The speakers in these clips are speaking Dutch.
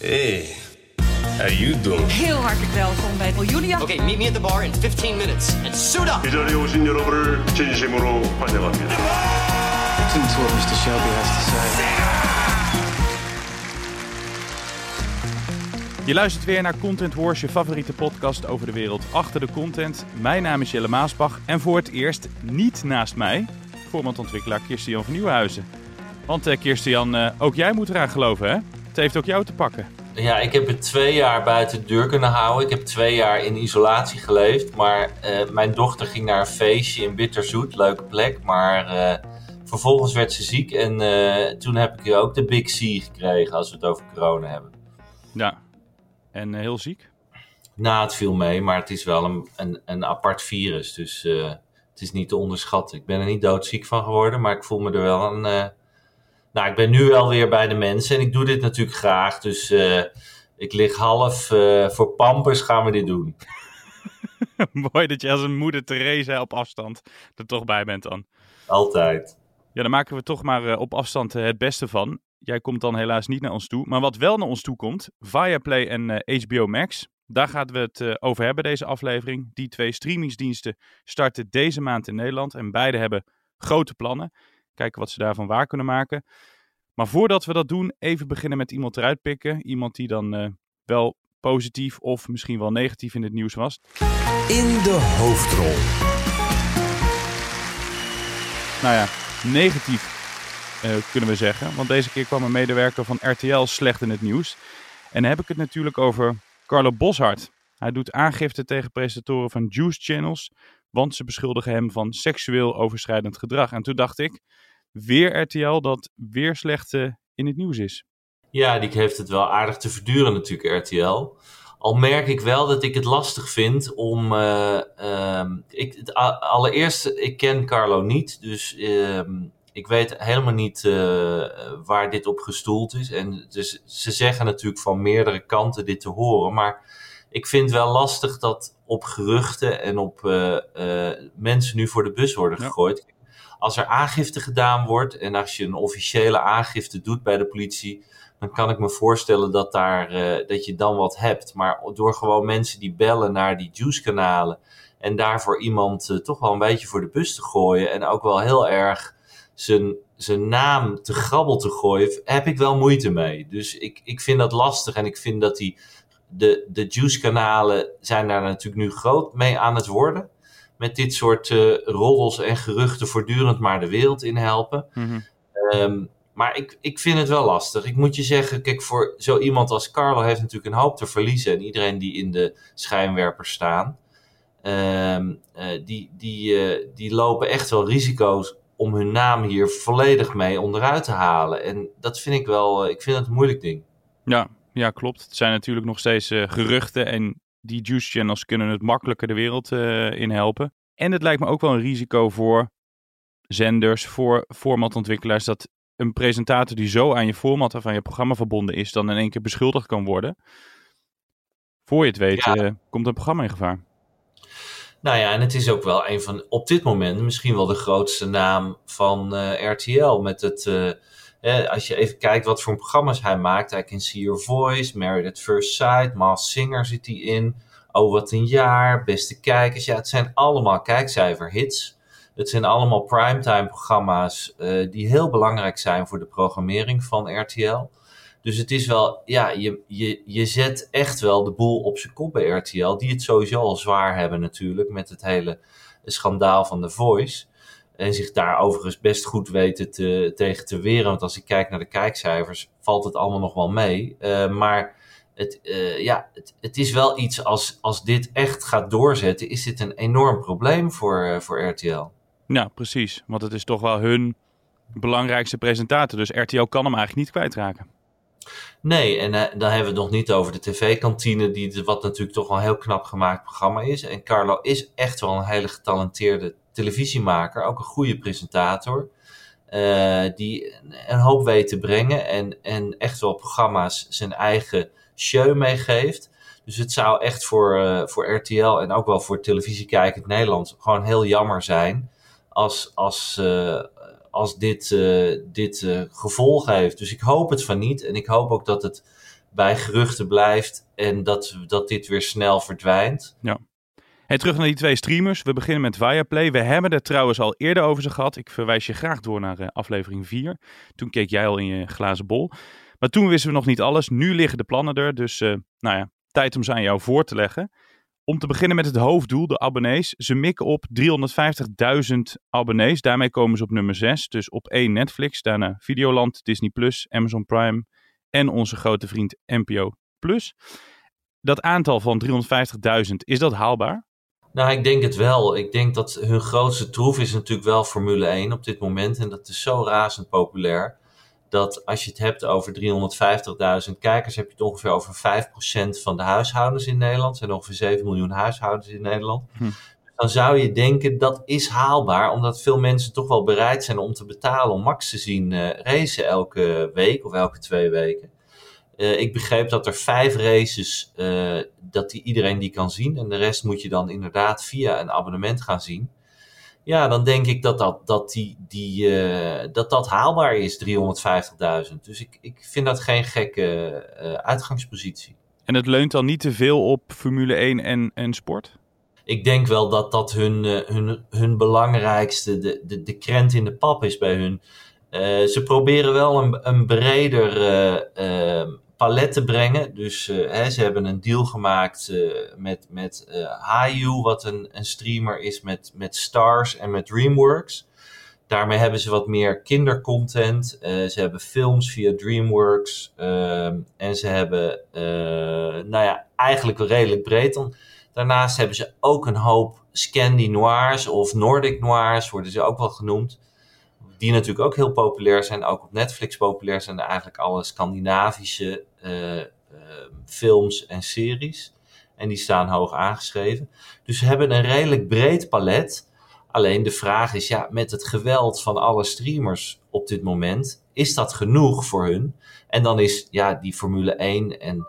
Hey, how you doing? Heel hartelijk welkom bij Julia. Okay, meet me at the bar in 15 minutes and suit up. 이 자리에 오신 여러분을 진심으로 환영합니다. Listen to what Mr. Shelby has to say. Je luistert weer naar Content Wars, je favoriete podcast over de wereld achter de content. Mijn naam is Jelle Maasbach en voor het eerst niet naast mij, voormandontwikkelaar Kirstian van Nieuwenhuizen. Want uh, Kirstian, uh, ook jij moet eraan geloven hè? Het heeft ook jou te pakken. Ja, ik heb het twee jaar buiten de deur kunnen houden. Ik heb twee jaar in isolatie geleefd. Maar uh, mijn dochter ging naar een feestje in Bitterzoet, leuke plek. Maar vervolgens werd ze ziek en toen heb ik ook de Big C gekregen als we het over corona hebben. Ja, en heel ziek? Nou, het viel mee, maar het is wel een, een, een apart virus. Dus het is niet te onderschatten. Ik ben er niet doodziek van geworden, maar ik voel me er wel een. Nou, ik ben nu wel weer bij de mensen en ik doe dit natuurlijk graag. Dus ik lig half voor pampers gaan we dit doen. Mooi dat je als een moeder Theresa op afstand er toch bij bent dan. Altijd. Ja, dan maken we toch maar op afstand het beste van. Jij komt dan helaas niet naar ons toe. Maar wat wel naar ons toe komt, Viaplay en HBO Max. Daar gaan we het over hebben, deze aflevering. Die twee streamingsdiensten starten deze maand in Nederland. En beide hebben grote plannen. Kijken wat ze daarvan waar kunnen maken. Maar voordat we dat doen, even beginnen met iemand eruit pikken. Iemand die dan uh, wel positief of misschien wel negatief in het nieuws was. In de hoofdrol. Nou ja, negatief uh, kunnen we zeggen. Want deze keer kwam een medewerker van RTL slecht in het nieuws. En dan heb ik het natuurlijk over Carlo Boshart. Hij doet aangifte tegen presentatoren van Juice Channels, want ze beschuldigen hem van seksueel overschrijdend gedrag. En toen dacht ik, weer RTL dat weer slecht uh, in het nieuws is. Ja, die heeft het wel aardig te verduren natuurlijk, RTL. Al merk ik wel dat ik het lastig vind om. Uh, ik, het, allereerst, ik ken Carlo niet, dus ehm, ik weet helemaal niet uh, waar dit op gestoeld is. En dus ze zeggen natuurlijk van meerdere kanten dit te horen. Maar ik vind wel lastig dat op geruchten en op uh, mensen nu voor de bus worden gegooid. Ja. Als er aangifte gedaan wordt en als je een officiële aangifte doet bij de politie, dan kan ik me voorstellen dat, daar, dat je dan wat hebt. Maar door gewoon mensen die bellen naar die juice-kanalen en daarvoor iemand toch wel een beetje voor de bus te gooien en ook wel heel erg zijn, zijn naam te grabbel te gooien, heb ik wel moeite mee. Dus ik, ik vind dat lastig en ik vind dat die, de, de juice-kanalen zijn daar natuurlijk nu groot mee aan het worden. Met dit soort uh, roddels en geruchten voortdurend maar de wereld in helpen. Mm-hmm. Um, maar ik, ik vind het wel lastig. Ik moet je zeggen, kijk, voor zo iemand als Carlo heeft natuurlijk een hoop te verliezen. En iedereen die in de schijnwerpers staan, um, uh, die, die, uh, die lopen echt wel risico's om hun naam hier volledig mee onderuit te halen. En dat vind ik wel, ik vind het een moeilijk ding. Ja, ja klopt. Het zijn natuurlijk nog steeds uh, geruchten en die juice channels kunnen het makkelijker de wereld uh, in helpen. En het lijkt me ook wel een risico voor zenders, voor formatontwikkelaars, dat een presentator die zo aan je format of aan je programma verbonden is, dan in één keer beschuldigd kan worden. Voor je het weet, ja. uh, komt een programma in gevaar. Nou ja, en het is ook wel een van, op dit moment misschien wel de grootste naam van uh, RTL. Met het, eh, als je even kijkt wat voor programma's hij maakt. Hij can see your voice, Married at First Sight, Masked Singer zit hij in. Oh, wat een jaar, beste kijkers. Ja, het zijn allemaal kijkcijferhits. Het zijn allemaal primetime programma's uh, die heel belangrijk zijn voor de programmering van RTL. Dus het is wel, ja, je, je, je zet echt wel de boel op zijn kop bij RTL, die het sowieso al zwaar hebben natuurlijk met het hele schandaal van The Voice. En zich daar overigens best goed weten te, tegen te weren. Want als ik kijk naar de kijkcijfers, valt het allemaal nog wel mee. Uh, maar het, uh, ja, het, het, is wel iets als, als dit echt gaat doorzetten, is dit een enorm probleem voor, uh, voor RTL. Ja, precies. Want het is toch wel hun belangrijkste presentator. Dus RTL kan hem eigenlijk niet kwijtraken. Nee, en uh, dan hebben we het nog niet over de tv-kantine, die, wat natuurlijk toch wel een heel knap gemaakt programma is. En Carlo is echt wel een hele getalenteerde televisiemaker, ook een goede presentator. Uh, die een hoop weet te brengen en, en echt wel programma's zijn eigen show meegeeft. Dus het zou echt voor, uh, voor RTL en ook wel voor televisiekijkend Nederland gewoon heel jammer zijn als, als, uh, als dit, dit gevolg heeft. Dus ik hoop het van niet. En ik hoop ook dat het bij geruchten blijft en dat, dat dit weer snel verdwijnt. Ja. Hey, terug naar die twee streamers. We beginnen met Viaplay. We hebben het trouwens al eerder over ze gehad. Ik verwijs je graag door naar uh, aflevering 4. Toen keek jij al in je glazen bol. Maar toen wisten we nog niet alles. Nu liggen de plannen er. Dus nou ja, tijd om ze aan jou voor te leggen. Om te beginnen met het hoofddoel, de abonnees. Ze mikken op 350.000 abonnees. Daarmee komen ze op nummer 6. Dus op 1 Netflix, daarna Videoland, Disney+, Amazon Prime en onze grote vriend NPO+. Dat aantal van 350.000, is dat haalbaar? Nou, ik denk het wel. Ik denk dat hun grootste troef is natuurlijk wel Formule 1 op dit moment. En dat is zo razend populair dat als je het hebt over 350.000 kijkers, heb je het ongeveer over 5% van de huishoudens in Nederland. Er zijn ongeveer 7 miljoen huishoudens in Nederland. Hm. Dan zou je denken dat is haalbaar, omdat veel mensen toch wel bereid zijn om te betalen om Max te zien uh, racen elke week of elke twee weken. Uh, ik begreep dat er vijf races, uh, dat die, iedereen die kan zien. En de rest moet je dan inderdaad via een abonnement gaan zien ja, dan denk ik dat dat, dat, die, die, uh, dat, dat haalbaar is, 350.000. Dus ik, ik vind dat geen gekke uitgangspositie. En het leunt dan niet te veel op Formule 1 en, en sport? Ik denk wel dat dat hun, hun, hun belangrijkste, de, de, de krent in de pap is bij hun. ze proberen wel een, een breder palet te brengen. Dus uh, hè, ze hebben een deal gemaakt uh, met, met uh, Hayu, wat een, een streamer is met, met Stars en met DreamWorks. Daarmee hebben ze wat meer kindercontent. ze hebben films via DreamWorks. Ehm, en ze hebben, nou ja, eigenlijk wel redelijk breed. Dan. Daarnaast hebben ze ook een hoop Scandi-noirs of Nordic noirs, worden ze ook wel genoemd die natuurlijk ook heel populair zijn, ook op Netflix populair zijn, eigenlijk alle Scandinavische uh, uh, films en series. En die staan hoog aangeschreven. Dus ze hebben een redelijk breed palet. Alleen de vraag is, ja, met het geweld van alle streamers op dit moment, is dat genoeg voor hun? En dan is ja, die Formule 1 en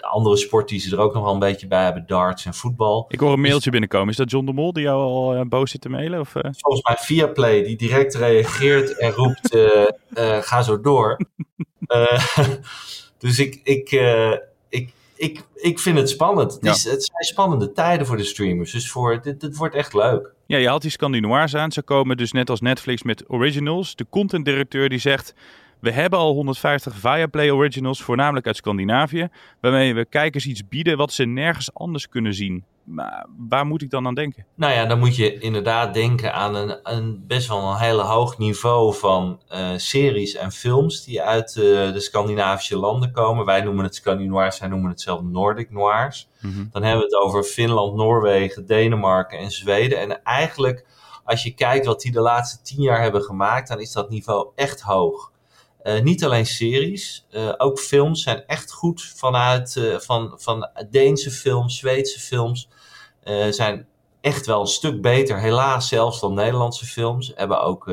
andere sport die ze er ook nog wel een beetje bij hebben, darts en voetbal. Ik hoor een mailtje binnenkomen. Is dat John de Mol die jou al uh, boos zit te mailen? Of, uh? Volgens mij Viaplay, die direct reageert en roept, uh, ga zo door. dus ik, ik, ik, ik, ik vind het spannend. Het, is, het zijn spannende tijden voor de streamers. Dus voor, dit, dit wordt echt leuk. Ja, je had die Scandinoirs aan. Ze komen dus net als Netflix met originals. De contentdirecteur die zegt... We hebben al 150 Viaplay Originals, voornamelijk uit Scandinavië, waarmee we kijkers iets bieden wat ze nergens anders kunnen zien. Maar waar moet ik dan aan denken? Nou ja, dan moet je inderdaad denken aan een, een best wel een hele hoog niveau van uh, series en films die uit uh, de Scandinavische landen komen. Wij noemen het Scandinoirs, zij noemen het zelf Nordic Noirs. Mm -hmm. Dan hebben we het over Finland, Noorwegen, Denemarken en Zweden. En eigenlijk, als je kijkt wat die de laatste tien jaar hebben gemaakt, dan is dat niveau echt hoog. Uh, niet alleen series, uh, ook films zijn echt goed vanuit uh, van, van Deense films, Zweedse films. zijn echt wel een stuk beter, helaas zelfs dan Nederlandse films. Hebben ook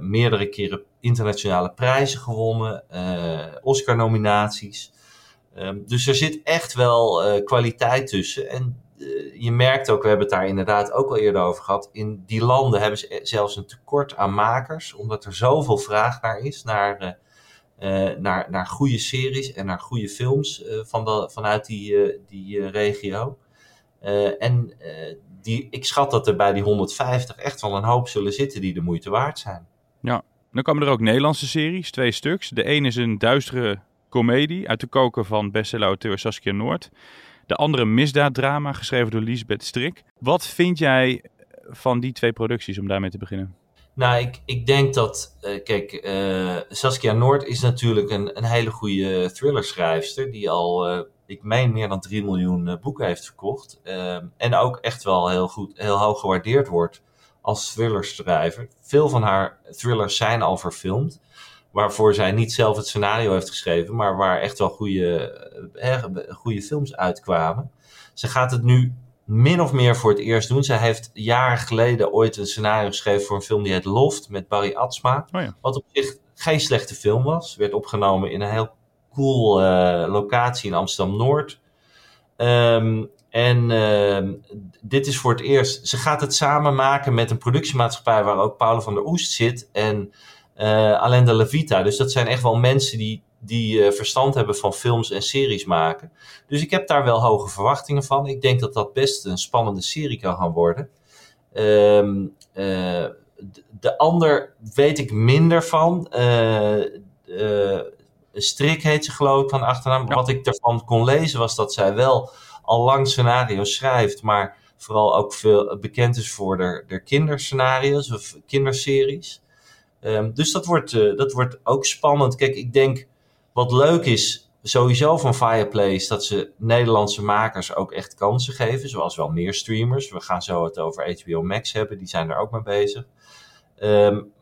meerdere keren internationale prijzen gewonnen, Oscar-nominaties. Um, dus er zit echt wel kwaliteit tussen. En je merkt ook, we hebben het daar inderdaad ook al eerder over gehad. In die landen hebben ze zelfs een tekort aan makers, omdat er zoveel vraag naar is, naar, uh, naar, naar goede series en naar goede films van vanuit die, die regio. en die, ik schat dat er bij die 150 echt wel een hoop zullen zitten die de moeite waard zijn. Ja, dan komen er ook Nederlandse series, twee stuks. De een is een duistere komedie uit de koker van bestseller-auteur Saskia Noord. De andere misdaaddrama, geschreven door Lisbeth Strik. Wat vind jij van die twee producties, om daarmee te beginnen? Nou, ik, ik denk dat, uh, kijk, uh, Saskia Noord is natuurlijk een, een hele goede thrillerschrijfster. Die al, uh, ik meen, meer dan 3 miljoen boeken heeft verkocht. En ook echt wel heel goed, heel hoog gewaardeerd wordt als thrillerschrijver. Veel van haar thrillers zijn al verfilmd. Waarvoor zij niet zelf het scenario heeft geschreven, maar waar echt wel goede, eh, goede films uitkwamen. Ze gaat het nu min of meer voor het eerst doen. Zij heeft jaren geleden ooit een scenario geschreven voor een film die heet Loft met Barry Atsma. Oh ja. Wat op zich geen slechte film was. Werd opgenomen in een heel cool eh, locatie in Amsterdam-Noord. Ehm, en ehm, dit is voor het eerst. Ze gaat het samen maken met een productiemaatschappij waar ook Paul van der Oest zit en uh, Alain de Levita. Dus dat zijn echt wel mensen die, die uh, verstand hebben van films en series maken. Dus ik heb daar wel hoge verwachtingen van. Ik denk dat dat best een spannende serie kan gaan worden. Um, uh, de ander weet ik minder van. Strik heet ze geloof ik van achternaam. Ja. Wat ik ervan kon lezen was dat zij wel al lang scenario's schrijft, maar vooral ook veel bekend is voor de, de kinderscenario's of kinderseries. Um, dus dat wordt, uh, dat wordt ook spannend. Kijk, ik denk wat leuk is sowieso van Fireplay is dat ze Nederlandse makers ook echt kansen geven. Zoals wel meer streamers. We gaan zo het over HBO Max hebben. Die zijn er ook mee bezig. Um,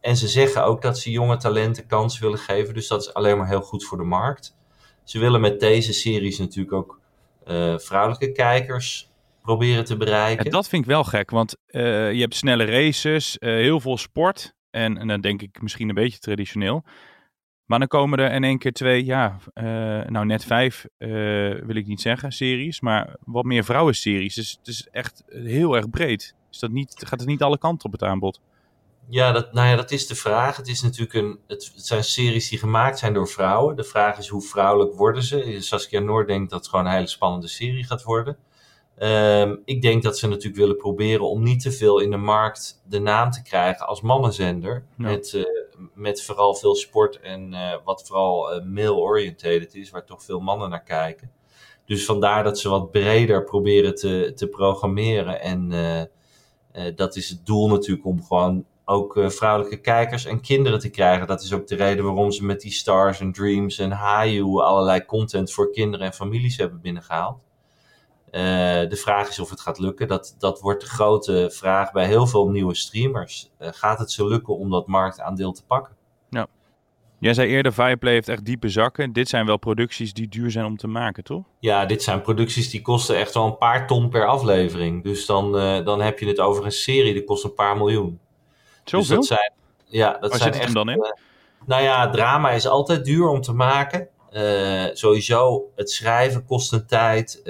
en ze zeggen ook dat ze jonge talenten kansen willen geven. Dus dat is alleen maar heel goed voor de markt. Ze willen met deze series natuurlijk ook uh, vrouwelijke kijkers proberen te bereiken. En dat vind ik wel gek, want uh, je hebt snelle races, heel veel sport. En, en, dan denk ik misschien een beetje traditioneel. Maar dan komen er in één keer twee, ja, nou net vijf wil ik niet zeggen, series. Maar wat meer vrouwenseries. Dus het is echt heel erg breed. Is dat niet, gaat het niet alle kanten op het aanbod? Ja, dat, nou ja, dat is de vraag. Het, is natuurlijk een, het, het, zijn series die gemaakt zijn door vrouwen. De vraag is hoe vrouwelijk worden ze? Saskia Noord denkt dat het gewoon een hele spannende serie gaat worden. Um, ik denk dat ze natuurlijk willen proberen om niet te veel in de markt de naam te krijgen als mannenzender. Ja. Met, uh, met vooral veel sport en uh, wat vooral uh, male-oriented is, waar toch veel mannen naar kijken. Dus vandaar dat ze wat breder proberen te, te programmeren. En dat is het doel natuurlijk om gewoon ook vrouwelijke kijkers en kinderen te krijgen. Dat is ook de reden waarom ze met die Stars and Dreams en Hayu allerlei content voor kinderen en families hebben binnengehaald. Uh, de vraag is of het gaat lukken. Dat, dat wordt de grote vraag bij heel veel nieuwe streamers. Uh, gaat het ze lukken om dat marktaandeel te pakken? Ja. Jij zei eerder, Fireplay heeft echt diepe zakken. Dit zijn wel producties die duur zijn om te maken, toch? Ja, dit zijn producties die kosten echt wel een paar ton per aflevering. Dus dan, dan heb je het over een serie die kost een paar miljoen. Zoveel? Dus dat zijn, ja, dat Waar zijn zit echt, hem dan in? uh, nou ja, drama is altijd duur om te maken. Uh, sowieso, het schrijven kost een tijd. Uh,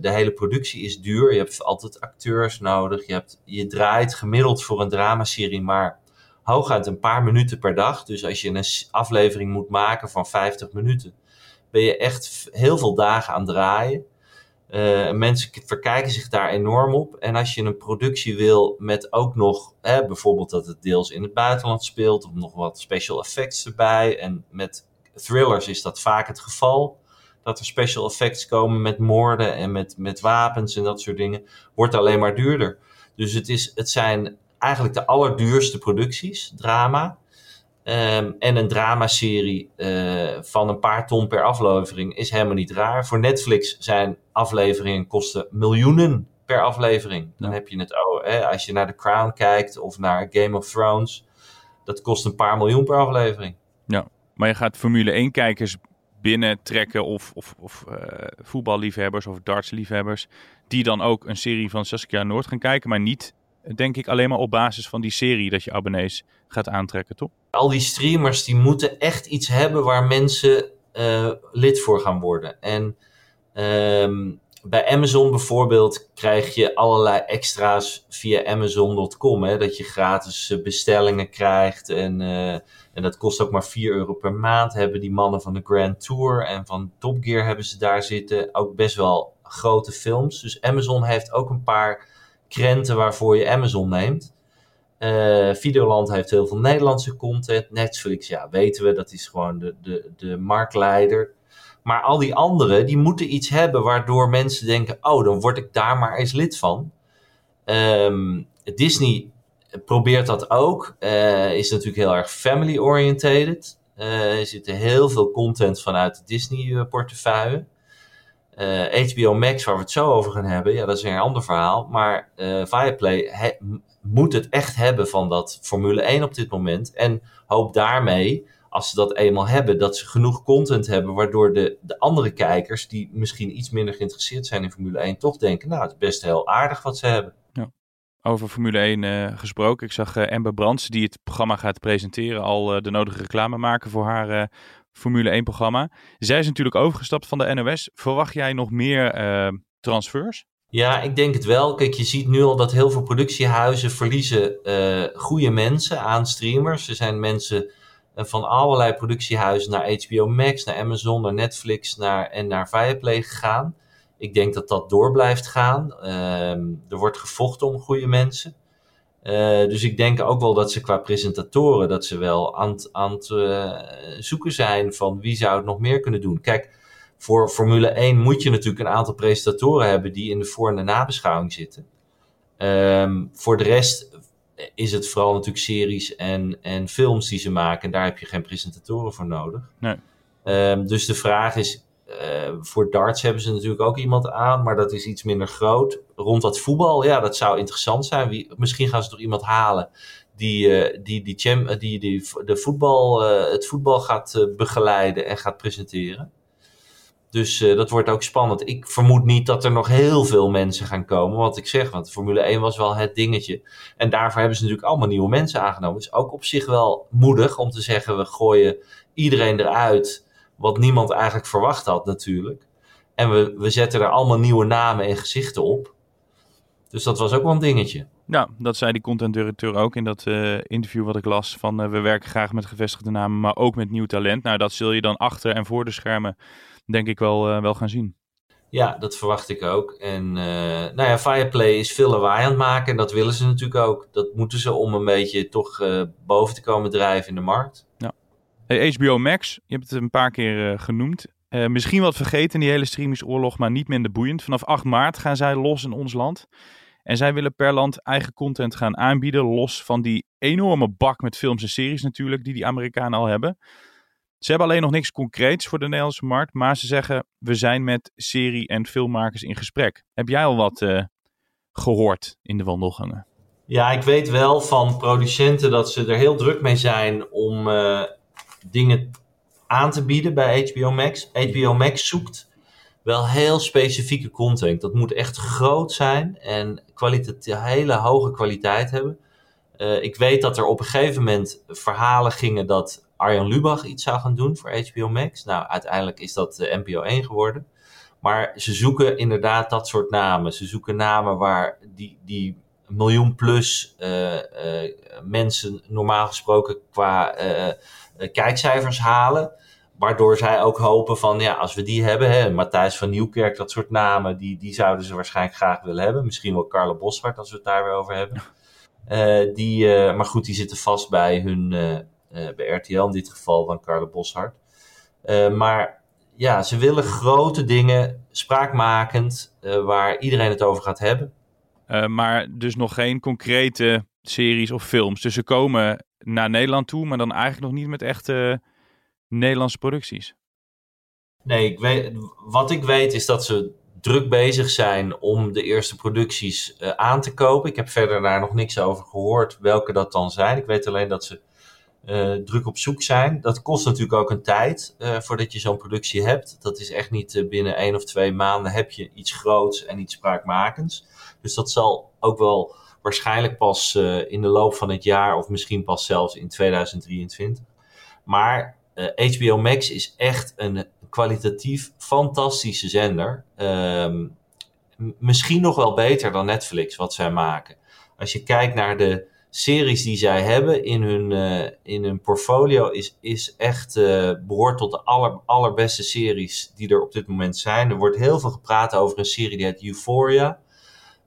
de hele productie is duur. Je hebt altijd acteurs nodig. Je, hebt, je draait gemiddeld voor een dramaserie maar hooguit een paar minuten per dag. Dus als je een aflevering moet maken van 50 minuten, ben je echt heel veel dagen aan draaien. Uh, mensen verkijken zich daar enorm op. En als je een productie wil met ook nog, hè, bijvoorbeeld dat het deels in het buitenland speelt, of nog wat special effects erbij. En met thrillers is dat vaak het geval. Dat er special effects komen met moorden en met, met wapens en dat soort dingen. Wordt alleen maar duurder. Dus het, is, het zijn eigenlijk de allerduurste producties, drama. Um, en een dramaserie uh, van een paar ton per aflevering is helemaal niet raar. Voor Netflix zijn afleveringen kosten miljoenen per aflevering. Dan ja. heb je het, oh, hè, als je naar The Crown kijkt of naar Game of Thrones, dat kost een paar miljoen per aflevering. Maar je gaat Formule 1-kijkers binnentrekken of, of, of uh, voetballiefhebbers of dartsliefhebbers, die dan ook een serie van Saskia Noord gaan kijken, maar niet denk ik alleen maar op basis van die serie dat je abonnees gaat aantrekken, toch? Al die streamers die moeten echt iets hebben waar mensen uh, lid voor gaan worden. En um, bij Amazon bijvoorbeeld krijg je allerlei extra's via Amazon.com. Dat je gratis bestellingen krijgt. En, uh, en dat kost ook maar 4 euro per maand. Hebben die mannen van de Grand Tour en van Top Gear hebben ze daar zitten. Ook best wel grote films. Dus Amazon heeft ook een paar krenten waarvoor je Amazon neemt. Uh, Videoland heeft heel veel Nederlandse content. Netflix, ja, weten we, dat is gewoon de, de, de marktleider. Maar al die anderen, die moeten iets hebben waardoor mensen denken: oh, dan word ik daar maar eens lid van. Um, Disney probeert dat ook. Uh, is natuurlijk heel erg family-orientated. Uh, er zit heel veel content vanuit de Disney-portefeuille. Uh, HBO Max, waar we het zo over gaan hebben, ja, dat is een ander verhaal. Maar he, moet het echt hebben van dat Formule 1 op dit moment. En hoop daarmee, als ze dat eenmaal hebben, dat ze genoeg content hebben. Waardoor de, de andere kijkers, die misschien iets minder geïnteresseerd zijn in Formule 1, toch denken: Nou, het is best heel aardig wat ze hebben. Over Formule 1 uh, gesproken. Ik zag uh, Amber Brands, die het programma gaat presenteren, al uh, de nodige reclame maken voor haar Formule 1 programma. Zij is natuurlijk overgestapt van de NOS. Verwacht jij nog meer transfers? Ja, ik denk het wel. Kijk, je ziet nu al dat heel veel productiehuizen verliezen goede mensen aan streamers. Er zijn mensen van allerlei productiehuizen naar HBO Max, naar Amazon, naar Netflix naar, en naar Viaplay gegaan. Ik denk dat dat door blijft gaan. Ehm, er wordt gevochten om goede mensen. Uh, dus ik denk ook wel dat ze qua presentatoren, dat ze wel aan, aan uh, zoeken zijn van wie zou het nog meer kunnen doen. Kijk, voor Formule 1 moet je natuurlijk een aantal presentatoren hebben die in de voor- en de nabeschouwing zitten. Um, voor de rest is het vooral natuurlijk series en, en films die ze maken. En daar heb je geen presentatoren voor nodig. Nee. Um, dus de vraag is, uh, voor darts hebben ze natuurlijk ook iemand aan, maar dat is iets minder groot. Rond dat voetbal, ja, dat zou interessant zijn. Wie, misschien gaan ze toch iemand halen die, uh, die, die, die, die de voetbal, uh, het voetbal gaat begeleiden en gaat presenteren. Dus dat wordt ook spannend. Ik vermoed niet dat er nog heel veel mensen gaan komen. Wat ik zeg, want Formule 1 was wel het dingetje. En daarvoor hebben ze natuurlijk allemaal nieuwe mensen aangenomen. Dus ook op zich wel moedig om te zeggen: we gooien iedereen eruit. Wat niemand eigenlijk verwacht had natuurlijk. En we, we zetten er allemaal nieuwe namen en gezichten op. Dus dat was ook wel een dingetje. Ja, dat zei die content-directeur ook in dat uh, interview wat ik las. Van uh, we werken graag met gevestigde namen, maar ook met nieuw talent. Nou, dat zul je dan achter en voor de schermen denk ik wel, uh, wel gaan zien. Ja, dat verwacht ik ook. En nou ja, Fireplay is veel lawaai aan het maken. En dat willen ze natuurlijk ook. Dat moeten ze om een beetje toch boven te komen drijven in de markt. Ja. HBO Max, je hebt het een paar keer uh, genoemd. Misschien wat vergeten in die hele streamingsoorlog, maar niet minder boeiend. Vanaf 8 maart gaan zij los in ons land. En zij willen per land eigen content gaan aanbieden, los van die enorme bak met films en series natuurlijk, die die Amerikanen al hebben. Ze hebben alleen nog niks concreets voor de Nederlandse markt, maar ze zeggen, we zijn met serie- en filmmakers in gesprek. Heb jij al wat uh, gehoord in de wandelgangen? Ja, ik weet wel van producenten dat ze er heel druk mee zijn om dingen aan te bieden bij HBO Max. HBO Max zoekt wel heel specifieke content. Dat moet echt groot zijn en hele hoge kwaliteit hebben. Uh, ik weet dat er op een gegeven moment verhalen gingen dat Arjan Lubach iets zou gaan doen voor HBO Max. Nou, uiteindelijk is dat de NPO 1 geworden. Maar ze zoeken inderdaad dat soort namen. Ze zoeken namen waar die, die miljoen plus uh, uh, mensen normaal gesproken qua kijkcijfers halen. Waardoor zij ook hopen van, ja, als we die hebben, hè, Matthijs van Nieuwkerk, dat soort namen, die, die zouden ze waarschijnlijk graag willen hebben. Misschien wel Carlo Boshart, als we het daar weer over hebben. Die, maar goed, die zitten vast bij hun, bij RTL in dit geval van Carlo Boshart. maar ja, ze willen grote dingen, spraakmakend, waar iedereen het over gaat hebben. maar dus nog geen concrete series of films. Dus ze komen naar Nederland toe, maar dan eigenlijk nog niet met echte Nederlandse producties. Nee, ik weet, wat ik weet is dat ze druk bezig zijn om de eerste producties uh, aan te kopen. Ik heb verder daar nog niks over gehoord welke dat dan zijn. Ik weet alleen dat ze uh, druk op zoek zijn. Dat kost natuurlijk ook een tijd uh, voordat je zo'n productie hebt. Dat is echt niet binnen één of twee maanden heb je iets groots en iets spraakmakends. Dus dat zal ook wel waarschijnlijk pas in de loop van het jaar of misschien pas zelfs in 2023. Maar HBO Max is echt een kwalitatief fantastische zender. Um, misschien nog wel beter dan Netflix wat zij maken. Als je kijkt naar de series die zij hebben in hun, uh, in hun portfolio, is, is echt uh, behoort tot de aller, allerbeste series die er op dit moment zijn. Er wordt heel veel gepraat over een serie die heet Euphoria.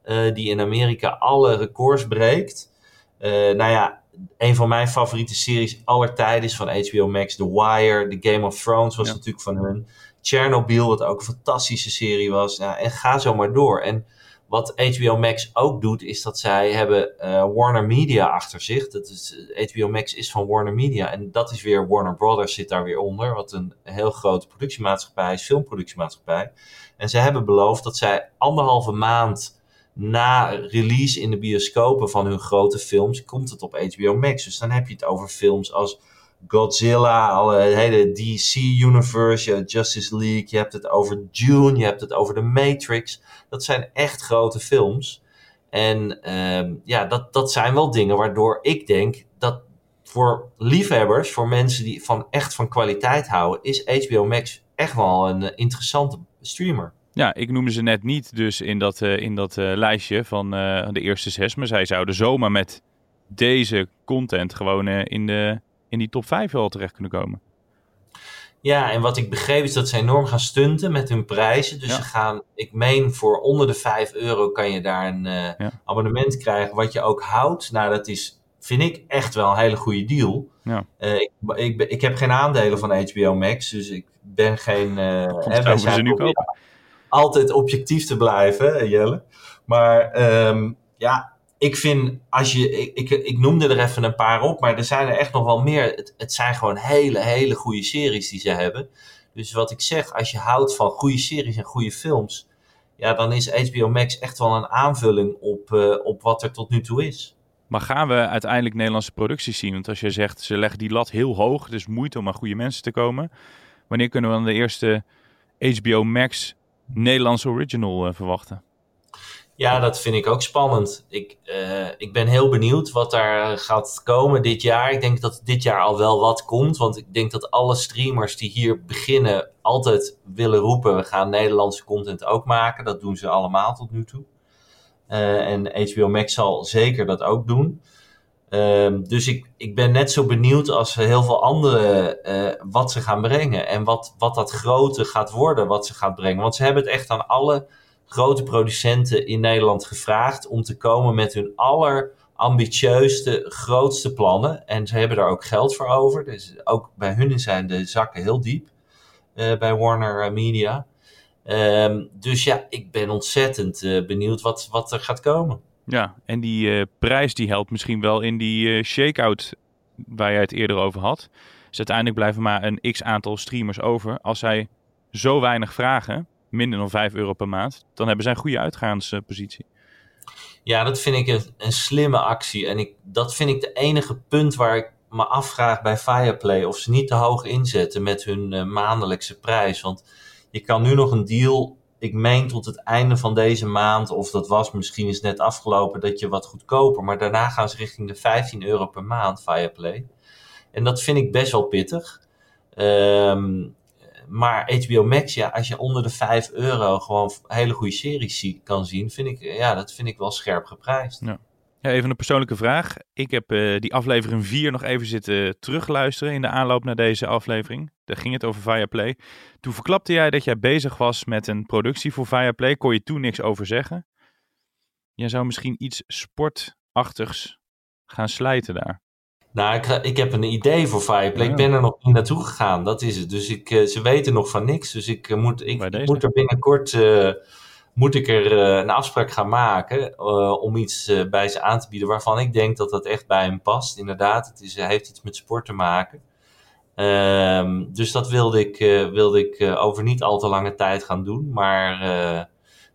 Uh, die in Amerika alle records breekt. Nou ja, een van mijn favoriete series aller tijden is van HBO Max. The Wire, The Game of Thrones was ja. natuurlijk van hun. Chernobyl, wat ook een fantastische serie was. Nou, en ga zo maar door. En wat HBO Max ook doet, is dat zij hebben uh, Warner Media achter zich. Dat is, HBO Max is van Warner Media. En dat is weer Warner Brothers zit daar weer onder. Wat een heel grote productiemaatschappij is, filmproductiemaatschappij. En ze hebben beloofd dat zij anderhalve maand na release in de bioscopen van hun grote films, komt het op HBO Max. Dus dan heb je het over films als Godzilla, alle hele DC-universe, Justice League. Je hebt het over Dune, je hebt het over The Matrix. Dat zijn echt grote films. En ehm, ja, dat, dat zijn wel dingen waardoor ik denk dat voor liefhebbers, voor mensen die van echt van kwaliteit houden, is HBO Max echt wel een eh, interessante streamer. Ja, ik noemde ze net niet dus in dat, uh, in dat uh, lijstje van de eerste zes. Maar zij zouden zomaar met deze content gewoon in, de, in die top 5 wel terecht kunnen komen. Ja, en wat ik begreep is dat ze enorm gaan stunten met hun prijzen. Dus Ja. ze gaan, ik meen voor onder de 5 euro kan je daar een eh, Ja. abonnement krijgen wat je ook houdt. Nou, dat is, vind ik echt wel een hele goede deal. Ja. Eh, ik, ik, ik heb geen aandelen van HBO Max, dus ik ben geen... eh, zouden zijn ze nu kopen. altijd objectief te blijven, hè, Jelle. Maar ehm, ja, ik vind, als je, ik, ik, ik noemde er even een paar op, maar er zijn er echt nog wel meer. Het, het zijn gewoon hele, hele goede series die ze hebben. Dus wat ik zeg, als je houdt van goede series en goede films, ja, dan is HBO Max echt wel een aanvulling op, eh, op wat er tot nu toe is. Maar gaan we uiteindelijk Nederlandse producties zien? Want als je zegt, ze leggen die lat heel hoog, dus moeite om aan goede mensen te komen. Wanneer kunnen we dan de eerste HBO Max Nederlandse original eh, verwachten? Ja, dat vind ik ook spannend. Ik, eh, ik ben heel benieuwd wat daar gaat komen dit jaar. Ik denk dat dit jaar al wel wat komt. Want ik denk dat alle streamers die hier beginnen altijd willen roepen... we gaan Nederlandse content ook maken. Dat doen ze allemaal tot nu toe. Eh, en HBO Max zal zeker dat ook doen. Ehm, dus ik, ik ben net zo benieuwd als heel veel anderen eh, wat ze gaan brengen. En wat, wat dat grote gaat worden, wat ze gaat brengen. Want ze hebben het echt aan alle grote producenten in Nederland gevraagd om te komen met hun allerambitieuste, grootste plannen. En ze hebben daar ook geld voor over. Dus ook bij hun zijn de zakken heel diep eh, bij Warner Media. Ehm, dus ja, ik ben ontzettend eh, benieuwd wat, wat er gaat komen. Ja, en die eh, prijs die helpt misschien wel in die shakeout waar jij het eerder over had. Dus uiteindelijk blijven maar een x aantal streamers over. Als zij zo weinig vragen, minder dan 5 euro per maand, dan hebben zij een goede uitgaanspositie. Ja, dat vind ik een, slimme actie. En ik, dat vind ik de enige punt waar ik me afvraag bij Fireplay. Of ze niet te hoog inzetten met hun eh, maandelijkse prijs. Want je kan nu nog een deal, ik meen tot het einde van deze maand. Of dat was misschien is net afgelopen dat je wat goedkoper. Maar daarna gaan ze richting de 15 euro per maand Fireplay. En dat vind ik best wel pittig. Ehm, maar HBO Max, ja, als je onder de 5 euro gewoon hele goede series kan zien, vind ik, ja, dat vind ik wel scherp geprijsd. Ja, even een persoonlijke vraag. Ik heb eh, die aflevering 4 nog even zitten terugluisteren in de aanloop naar deze aflevering. Daar ging het over Viaplay. Toen verklapte jij dat jij bezig was met een productie voor Viaplay. Kon je toen niks over zeggen? Jij zou misschien iets sportachtigs gaan slijten daar. Nou, ik, ik heb een idee voor Fireplay. Ja. Ik ben er nog niet naartoe gegaan, dat is het. Dus ik, eh, ze weten nog van niks. Dus ik, eh, moet, ik, moet er binnenkort eh, moet ik er een afspraak gaan maken om iets bij ze aan te bieden waarvan ik denk dat dat echt bij hem past. Inderdaad, het is, heeft iets met sport te maken. Ehm, dus dat wilde ik, wilde ik over niet al te lange tijd gaan doen. Maar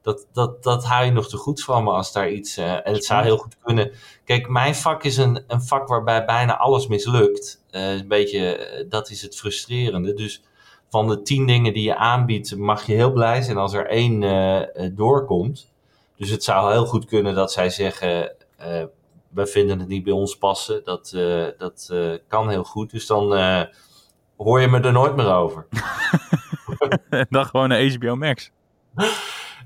dat, dat, dat hou je nog te goed van me als daar iets. eh, en het zou heel goed kunnen. Kijk, mijn vak is een, een vak waarbij bijna alles mislukt. Eh, een beetje, eh, dat is het frustrerende. Dus van de tien dingen die je aanbiedt, mag je heel blij zijn als er één doorkomt. Dus het zou heel goed kunnen dat zij zeggen. we vinden het niet bij ons passen. Dat, dat kan heel goed. Dus dan hoor je me er nooit meer over. Dan gewoon naar HBO Max.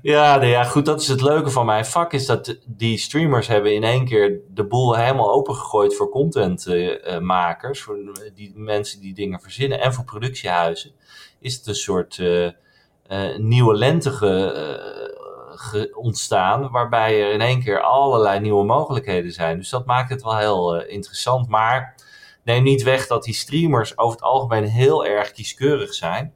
Ja, ja, goed, dat is het leuke van mijn vak, is dat die streamers hebben in één keer de boel helemaal opengegooid voor contentmakers, voor die mensen die dingen verzinnen en voor productiehuizen. Is het een soort eh, eh, nieuwe lente ge- eh, ontstaan, waarbij er in één keer allerlei nieuwe mogelijkheden zijn. Dus dat maakt het wel heel eh, interessant, maar neem niet weg dat die streamers over het algemeen heel erg kieskeurig zijn.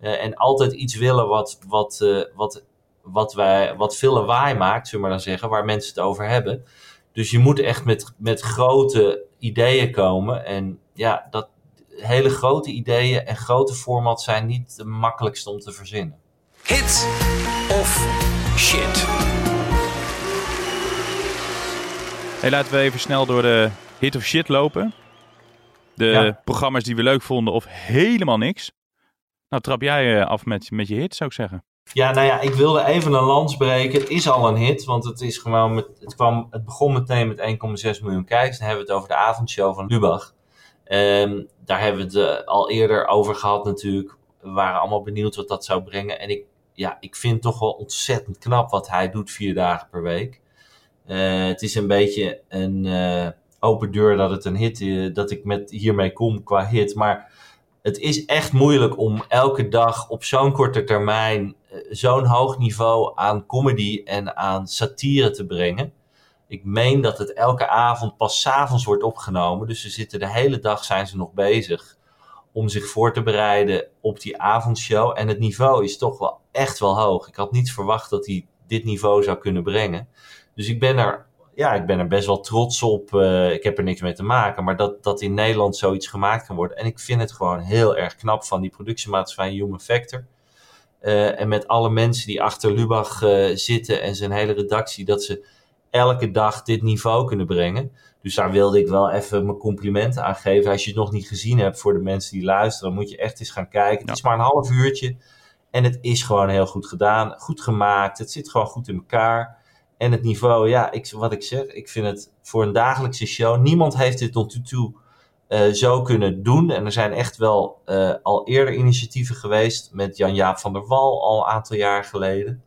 Eh, en altijd iets willen wat, wat, eh, wat wat, wij, wat veel lawaai maakt, zullen we maar dan zeggen, waar mensen het over hebben. Dus je moet echt met, met grote ideeën komen. En ja, dat, hele grote ideeën en grote formats zijn niet de makkelijkste om te verzinnen. Hit of shit? Hey, laten we even snel door de hit of shit lopen. De Ja. programma's die we leuk vonden of helemaal niks. Nou, trap jij eh, af met, met je hit, zou ik zeggen. Ja, nou ja, ik wilde even een lans breken. Het is al een hit, want het, is gewoon met, het, kwam, het begon meteen met 1,6 miljoen kijkers. Dan hebben we het over de avondshow van Lubach. Ehm, daar hebben we het eh, al eerder over gehad natuurlijk. We waren allemaal benieuwd wat dat zou brengen. En ik, ja, ik vind toch wel ontzettend knap wat hij doet vier dagen per week. Eh, het is een beetje een eh, open deur dat het een hit is, dat ik met hiermee kom qua hit. Maar het is echt moeilijk om elke dag op zo'n korte termijn eh, zo'n hoog niveau aan comedy en aan satire te brengen. Ik meen dat het elke avond pas 's avonds wordt opgenomen. Dus ze zitten de hele dag zijn ze nog bezig om zich voor te bereiden op die avondshow. En het niveau is toch wel echt wel hoog. Ik had niet verwacht dat hij dit niveau zou kunnen brengen. Dus ik ben er, ja, ik ben er best wel trots op. Eh, ik heb er niks mee te maken. Maar dat, dat in Nederland zoiets gemaakt kan worden. En ik vind het gewoon heel erg knap van die productiemaatschappij Human Factor. Eh, en met alle mensen die achter Lubach eh, zitten en zijn hele redactie, dat ze elke dag dit niveau kunnen brengen. Dus daar wilde ik wel even mijn complimenten aan geven. Als je het nog niet gezien hebt voor de mensen die luisteren, dan moet je echt eens gaan kijken. Het is maar een half uurtje en het is gewoon heel goed gedaan, goed gemaakt. Het zit gewoon goed in elkaar. En het niveau, ja, ik, wat ik zeg, ik vind het voor een dagelijkse show. Niemand heeft dit tot nu toe eh, zo kunnen doen. En er zijn echt wel eh, al eerder initiatieven geweest met Jan-Jaap van der Wal al een aantal jaar geleden.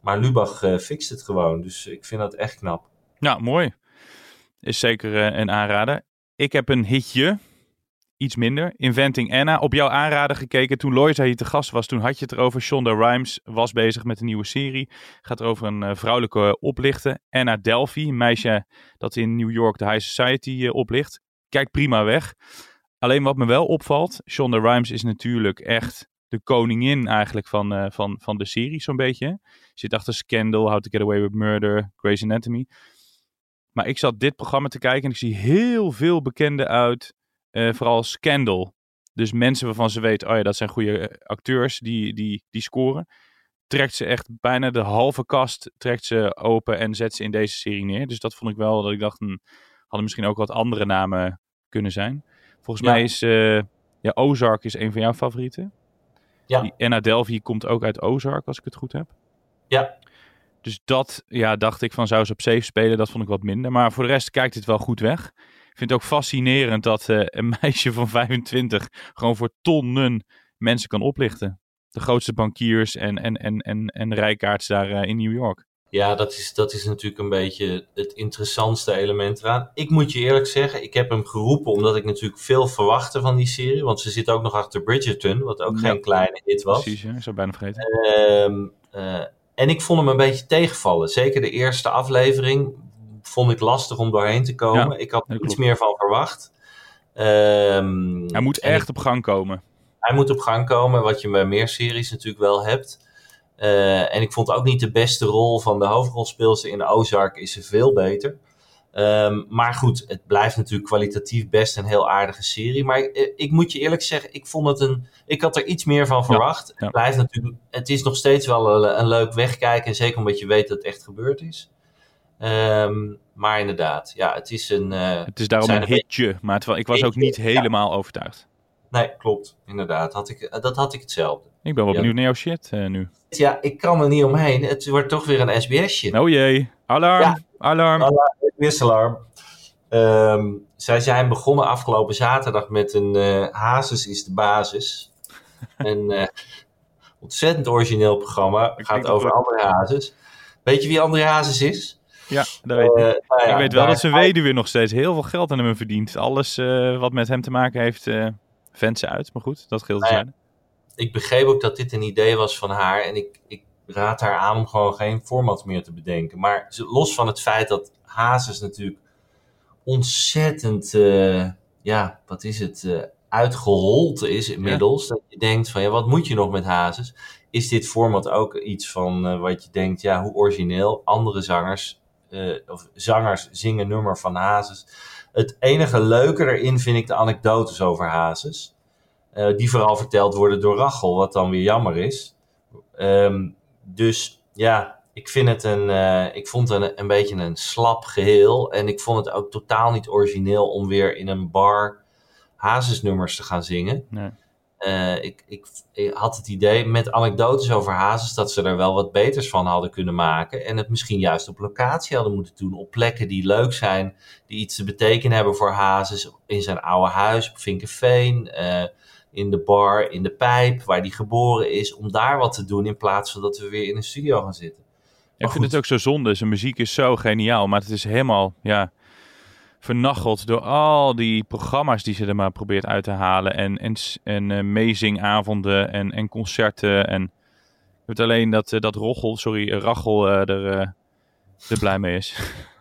Maar Lubach eh, fixt het gewoon, dus ik vind dat echt knap. Nou, mooi. Is zeker een aanrader. Ik heb een hitje. Iets minder. Inventing Anna. Op jouw aanrader gekeken toen Loisa hier te gast was. Toen had je het erover. Shonda Rhimes was bezig met een nieuwe serie. Gaat over een eh, vrouwelijke oplichter. Anna Delphi. Een meisje dat in New York de High Society eh, oplicht. Kijkt prima weg. Alleen wat me wel opvalt. Shonda Rhimes is natuurlijk echt de koningin eigenlijk van, eh, van, van de serie zo'n beetje. Zit achter Scandal, How to Get Away with Murder, Grey's Anatomy. Maar ik zat dit programma te kijken en ik zie heel veel bekenden uit, eh, vooral Scandal. Dus mensen waarvan ze weten, oh ja, dat zijn goede eh, acteurs die, die, die scoren. Trekt ze echt bijna de halve kast trekt ze open en zet ze in deze serie neer. Dus dat vond ik wel dat ik dacht, hm, hadden misschien ook wat andere namen kunnen zijn. Volgens Ja. mij is eh, ja, Ozark is een van jouw favorieten. Ja. Die Anna Delvey komt ook uit Ozark, als ik het goed heb. Ja, Dus dat, ja, dacht ik van zou ze op safe spelen. Dat vond ik wat minder. Maar voor de rest kijkt het wel goed weg. Ik vind het ook fascinerend dat eh, een meisje van 25 gewoon voor tonnen mensen kan oplichten. De grootste bankiers en, en, en, en, en rijkaards daar eh, in New York. Ja, dat is, dat is natuurlijk een beetje het interessantste element eraan. Ik moet je eerlijk zeggen, ik heb hem geroepen omdat ik natuurlijk veel verwachtte van die serie. Want ze zit ook nog achter Bridgerton, wat ook Ja. geen kleine hit was. Precies, ja, ik zou bijna vergeten. Ehm, eh, en ik vond hem een beetje tegenvallen. Zeker de eerste aflevering vond ik lastig om doorheen te komen. Ja, ik had er iets meer van verwacht. Ehm, Hij moet echt op gang komen. hij moet op gang komen, wat je bij meer series natuurlijk wel hebt. Eh, en ik vond ook niet de beste rol van de hoofdrolspeelster in Ozark is ze veel beter. Ehm, maar goed, het blijft natuurlijk kwalitatief best een heel aardige serie. Maar ik, ik moet je eerlijk zeggen, ik vond het een. Ik had er iets meer van verwacht. ja. Het blijft natuurlijk. Het is nog steeds wel een, een leuk wegkijken. En zeker omdat je weet dat het echt gebeurd is. Ehm, maar inderdaad, ja, het is een. eh, Het is daarom een een hitje. Maar ik was ook niet ja. helemaal overtuigd. Nee, klopt. Inderdaad, had ik, eh, dat had ik hetzelfde. Ik ben wel Ja. benieuwd naar jouw shit eh, nu. Ja, ik kan er niet omheen. Het wordt toch weer een SBS'je. Oh jee. Alarm. Ja. Alarm. Wisselalarm. Ehm, zij zijn begonnen afgelopen zaterdag met een eh Hazes is de basis. een ontzettend origineel programma. Ik Gaat over André Hazes. Weet je wie André Hazes is? Ja, dat weet ik. Eh, nou ja, ik weet wel dat zijn weduwe nog steeds heel veel geld aan hem verdient. Alles eh, wat met hem te maken heeft, eh vent ze uit. Maar goed, dat te Nou ja, zijn. ik begreep ook dat dit een idee was van haar. En ik, ik raad haar aan om gewoon geen format meer te bedenken. Maar los van het feit dat Hazes natuurlijk ontzettend, ja, wat is het, uitgehold is inmiddels. Dat je denkt van, ja, wat moet je nog met Hazes? Is dit format ook iets van wat je denkt, ja, hoe origineel? Andere zangers, eh, of zangers zingen nummer van Hazes. Het enige leuke erin vind ik de anekdotes over Hazes. Eh, die vooral verteld worden door Rachel, wat dan weer jammer is. Ehm, dus ja, ik vind het een, eh, ik vond het een, een beetje een slap geheel. En ik vond het ook totaal niet origineel om weer in een bar Hazes-nummers te gaan zingen. Nee. Eh, ik, ik, ik had het idee met anekdotes over Hazes dat ze er wel wat beters van hadden kunnen maken. En het misschien juist op locatie hadden moeten doen. Op plekken die leuk zijn, die iets te betekenen hebben voor Hazes. In zijn oude huis op Vinkenveen, eh, in de bar, in de pijp, waar hij geboren is. Om daar wat te doen in plaats van dat we weer in een studio gaan zitten. Ik vind het ook zo zonde. Zijn muziek is zo geniaal, maar het is helemaal ja, vernacheld door al die programma's die ze er maar probeert uit te halen. En, en, en uh, meezingavonden en, en concerten. En het alleen dat, uh, dat Rochel, sorry, uh, Rachel er, er blij mee is.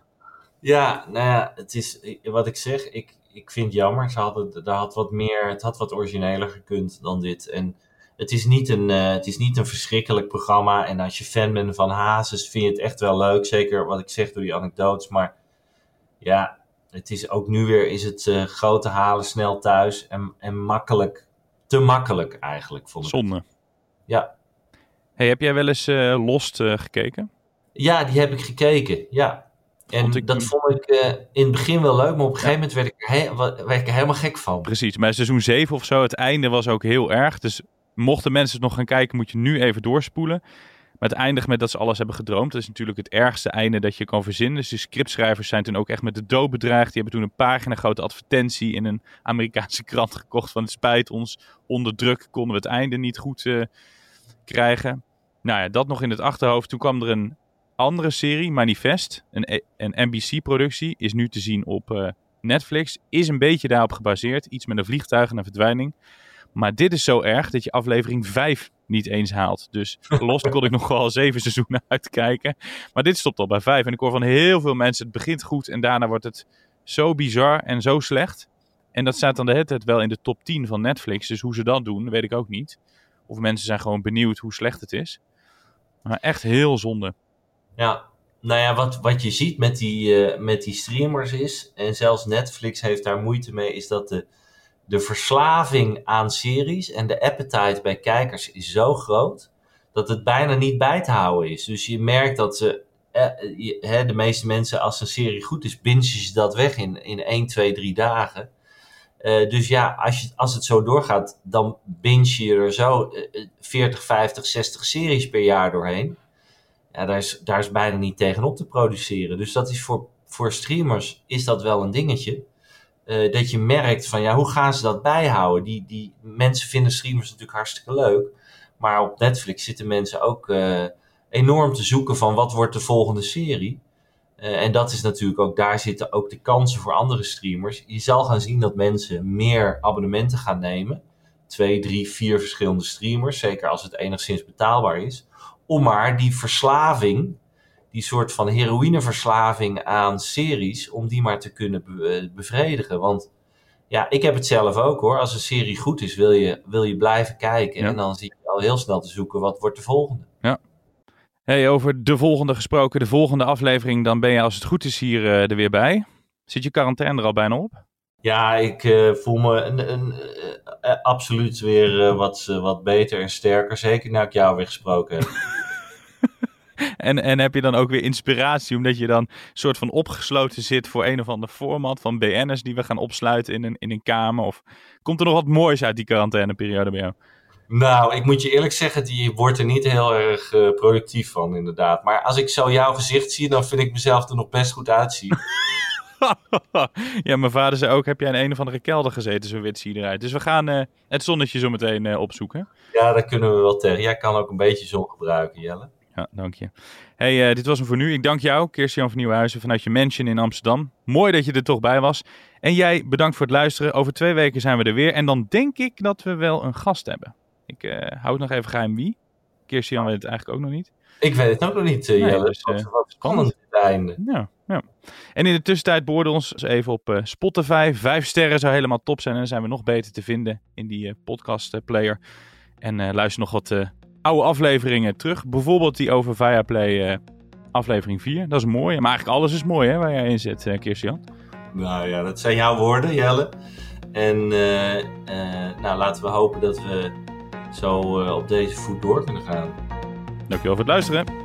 Ja, nou ja, het is wat ik zeg. Ik, ik vind het jammer. Ze hadden, daar had wat meer, het had wat origineler gekund dan dit. En het is, niet een, het is niet een verschrikkelijk programma. En als je fan bent van Hazes, vind je het echt wel leuk. Zeker wat ik zeg door die anekdotes. Maar ja, het is ook nu weer is het uh, grote halen snel thuis. En, en makkelijk, te makkelijk eigenlijk. Vond ik Zonde. Ja. Hey, heb jij wel eens uh, Lost gekeken? Ja, die heb ik gekeken. Ja. En vond ik, dat vond ik in het begin wel leuk, maar op een gegeven moment werd ik, he werd ik er helemaal gek van. Precies, maar seizoen 7 of zo, het einde was ook heel erg. Dus mochten mensen nog gaan kijken, moet je nu even doorspoelen. Maar het eindigt met dat ze alles hebben gedroomd. Dat is natuurlijk het ergste einde dat je kan verzinnen. Dus de scriptschrijvers zijn toen ook echt met de dood bedreigd. Die hebben toen een pagina grote advertentie in een Amerikaanse krant gekocht. Van het spijt ons, onder druk konden we het einde niet goed uh, krijgen. Nou ja, dat nog in het achterhoofd. Toen kwam er een andere serie, Manifest. Een, een NBC-productie. Is nu te zien op uh, Netflix. Is een beetje daarop gebaseerd. Iets met een vliegtuig en een verdwijning. Maar dit is zo erg dat je aflevering 5 niet eens haalt. Dus los kon ik nog wel zeven seizoenen uitkijken. Maar dit stopt al bij 5. En ik hoor van heel veel mensen, het begint goed en daarna wordt het zo bizar en zo slecht. En dat staat dan de hele tijd wel in de top 10 van Netflix. Dus hoe ze dat doen, weet ik ook niet. Of mensen zijn gewoon benieuwd hoe slecht het is. Maar echt heel zonde. Ja, nou ja, wat, wat je ziet met die, uh, met die streamers is, en zelfs Netflix heeft daar moeite mee, is dat de, de verslaving aan series en de appetite bij kijkers is zo groot dat het bijna niet bij te houden is. Dus je merkt dat ze, eh, de meeste mensen, als een serie goed is, bingen ze dat weg in, in 1, 2, 3 dagen. Uh, dus ja, als, je, als het zo doorgaat, dan binge je er zo uh, 40, 50, 60 series per jaar doorheen. Ja, daar is, daar is bijna niet tegenop te produceren. Dus dat is voor, voor streamers is dat wel een dingetje. Uh, dat je merkt van ja, hoe gaan ze dat bijhouden? Die, die mensen vinden streamers natuurlijk hartstikke leuk. Maar op Netflix zitten mensen ook uh, enorm te zoeken van wat wordt de volgende serie. Uh, en dat is natuurlijk ook, daar zitten ook de kansen voor andere streamers. Je zal gaan zien dat mensen meer abonnementen gaan nemen. Twee, drie, vier verschillende streamers. Zeker als het enigszins betaalbaar is. Om maar die verslaving die soort van heroïneverslaving aan series, om die maar te kunnen be bevredigen. Want ja, ik heb het zelf ook hoor. Als een serie goed is, wil je, wil je blijven kijken. Ja. En dan zie je al heel snel te zoeken, wat wordt de volgende? Ja. Hey, over de volgende gesproken, de volgende aflevering, dan ben je als het goed is hier uh, er weer bij. Zit je quarantaine er al bijna op? Ja, ik uh, voel me een, een, uh, absoluut weer wat, wat beter en sterker. Zeker na ik jou weer gesproken heb. En, en heb je dan ook weer inspiratie, omdat je dan soort van opgesloten zit voor een of ander format van BN'ers die we gaan opsluiten in een, in een kamer? Of komt er nog wat moois uit die quarantaineperiode bij jou? Nou, ik moet je eerlijk zeggen, die wordt er niet heel erg uh, productief van, inderdaad. Maar als ik zo jouw gezicht zie, dan vind ik mezelf er nog best goed uitzien. ja, mijn vader zei ook, heb jij in een of andere kelder gezeten, zo wit zie je eruit. Dus we gaan uh, het zonnetje zo meteen uh, opzoeken. Ja, daar kunnen we wel tegen. Jij kan ook een beetje zon gebruiken, Jelle. Ja, dank je. Hey, uh, dit was hem voor nu. Ik dank jou, Kirstian van Nieuwhuizen, vanuit je mansion in Amsterdam. Mooi dat je er toch bij was. En jij, bedankt voor het luisteren. Over twee weken zijn we er weer. En dan denk ik dat we wel een gast hebben. Ik uh, hou het nog even geheim wie. Kirstian weet het eigenlijk ook nog niet. Ik weet het ook nog niet, uh, nee, Jelle. Dus, wat spannend het einde. Ja, ja. En in de tussentijd beoordeel ons even op Spotify. Vijf sterren zou helemaal top zijn. En dan zijn we nog beter te vinden in die podcast player. En luister nog wat oude afleveringen terug. Bijvoorbeeld die over Viaplay uh, aflevering 4. Dat is mooi. Maar eigenlijk alles is mooi hè, waar jij in zit, uh, Kirstian. Nou ja, dat zijn jouw woorden, Jelle. En uh, nou, laten we hopen dat we zo op deze voet door kunnen gaan. Dankjewel voor het luisteren.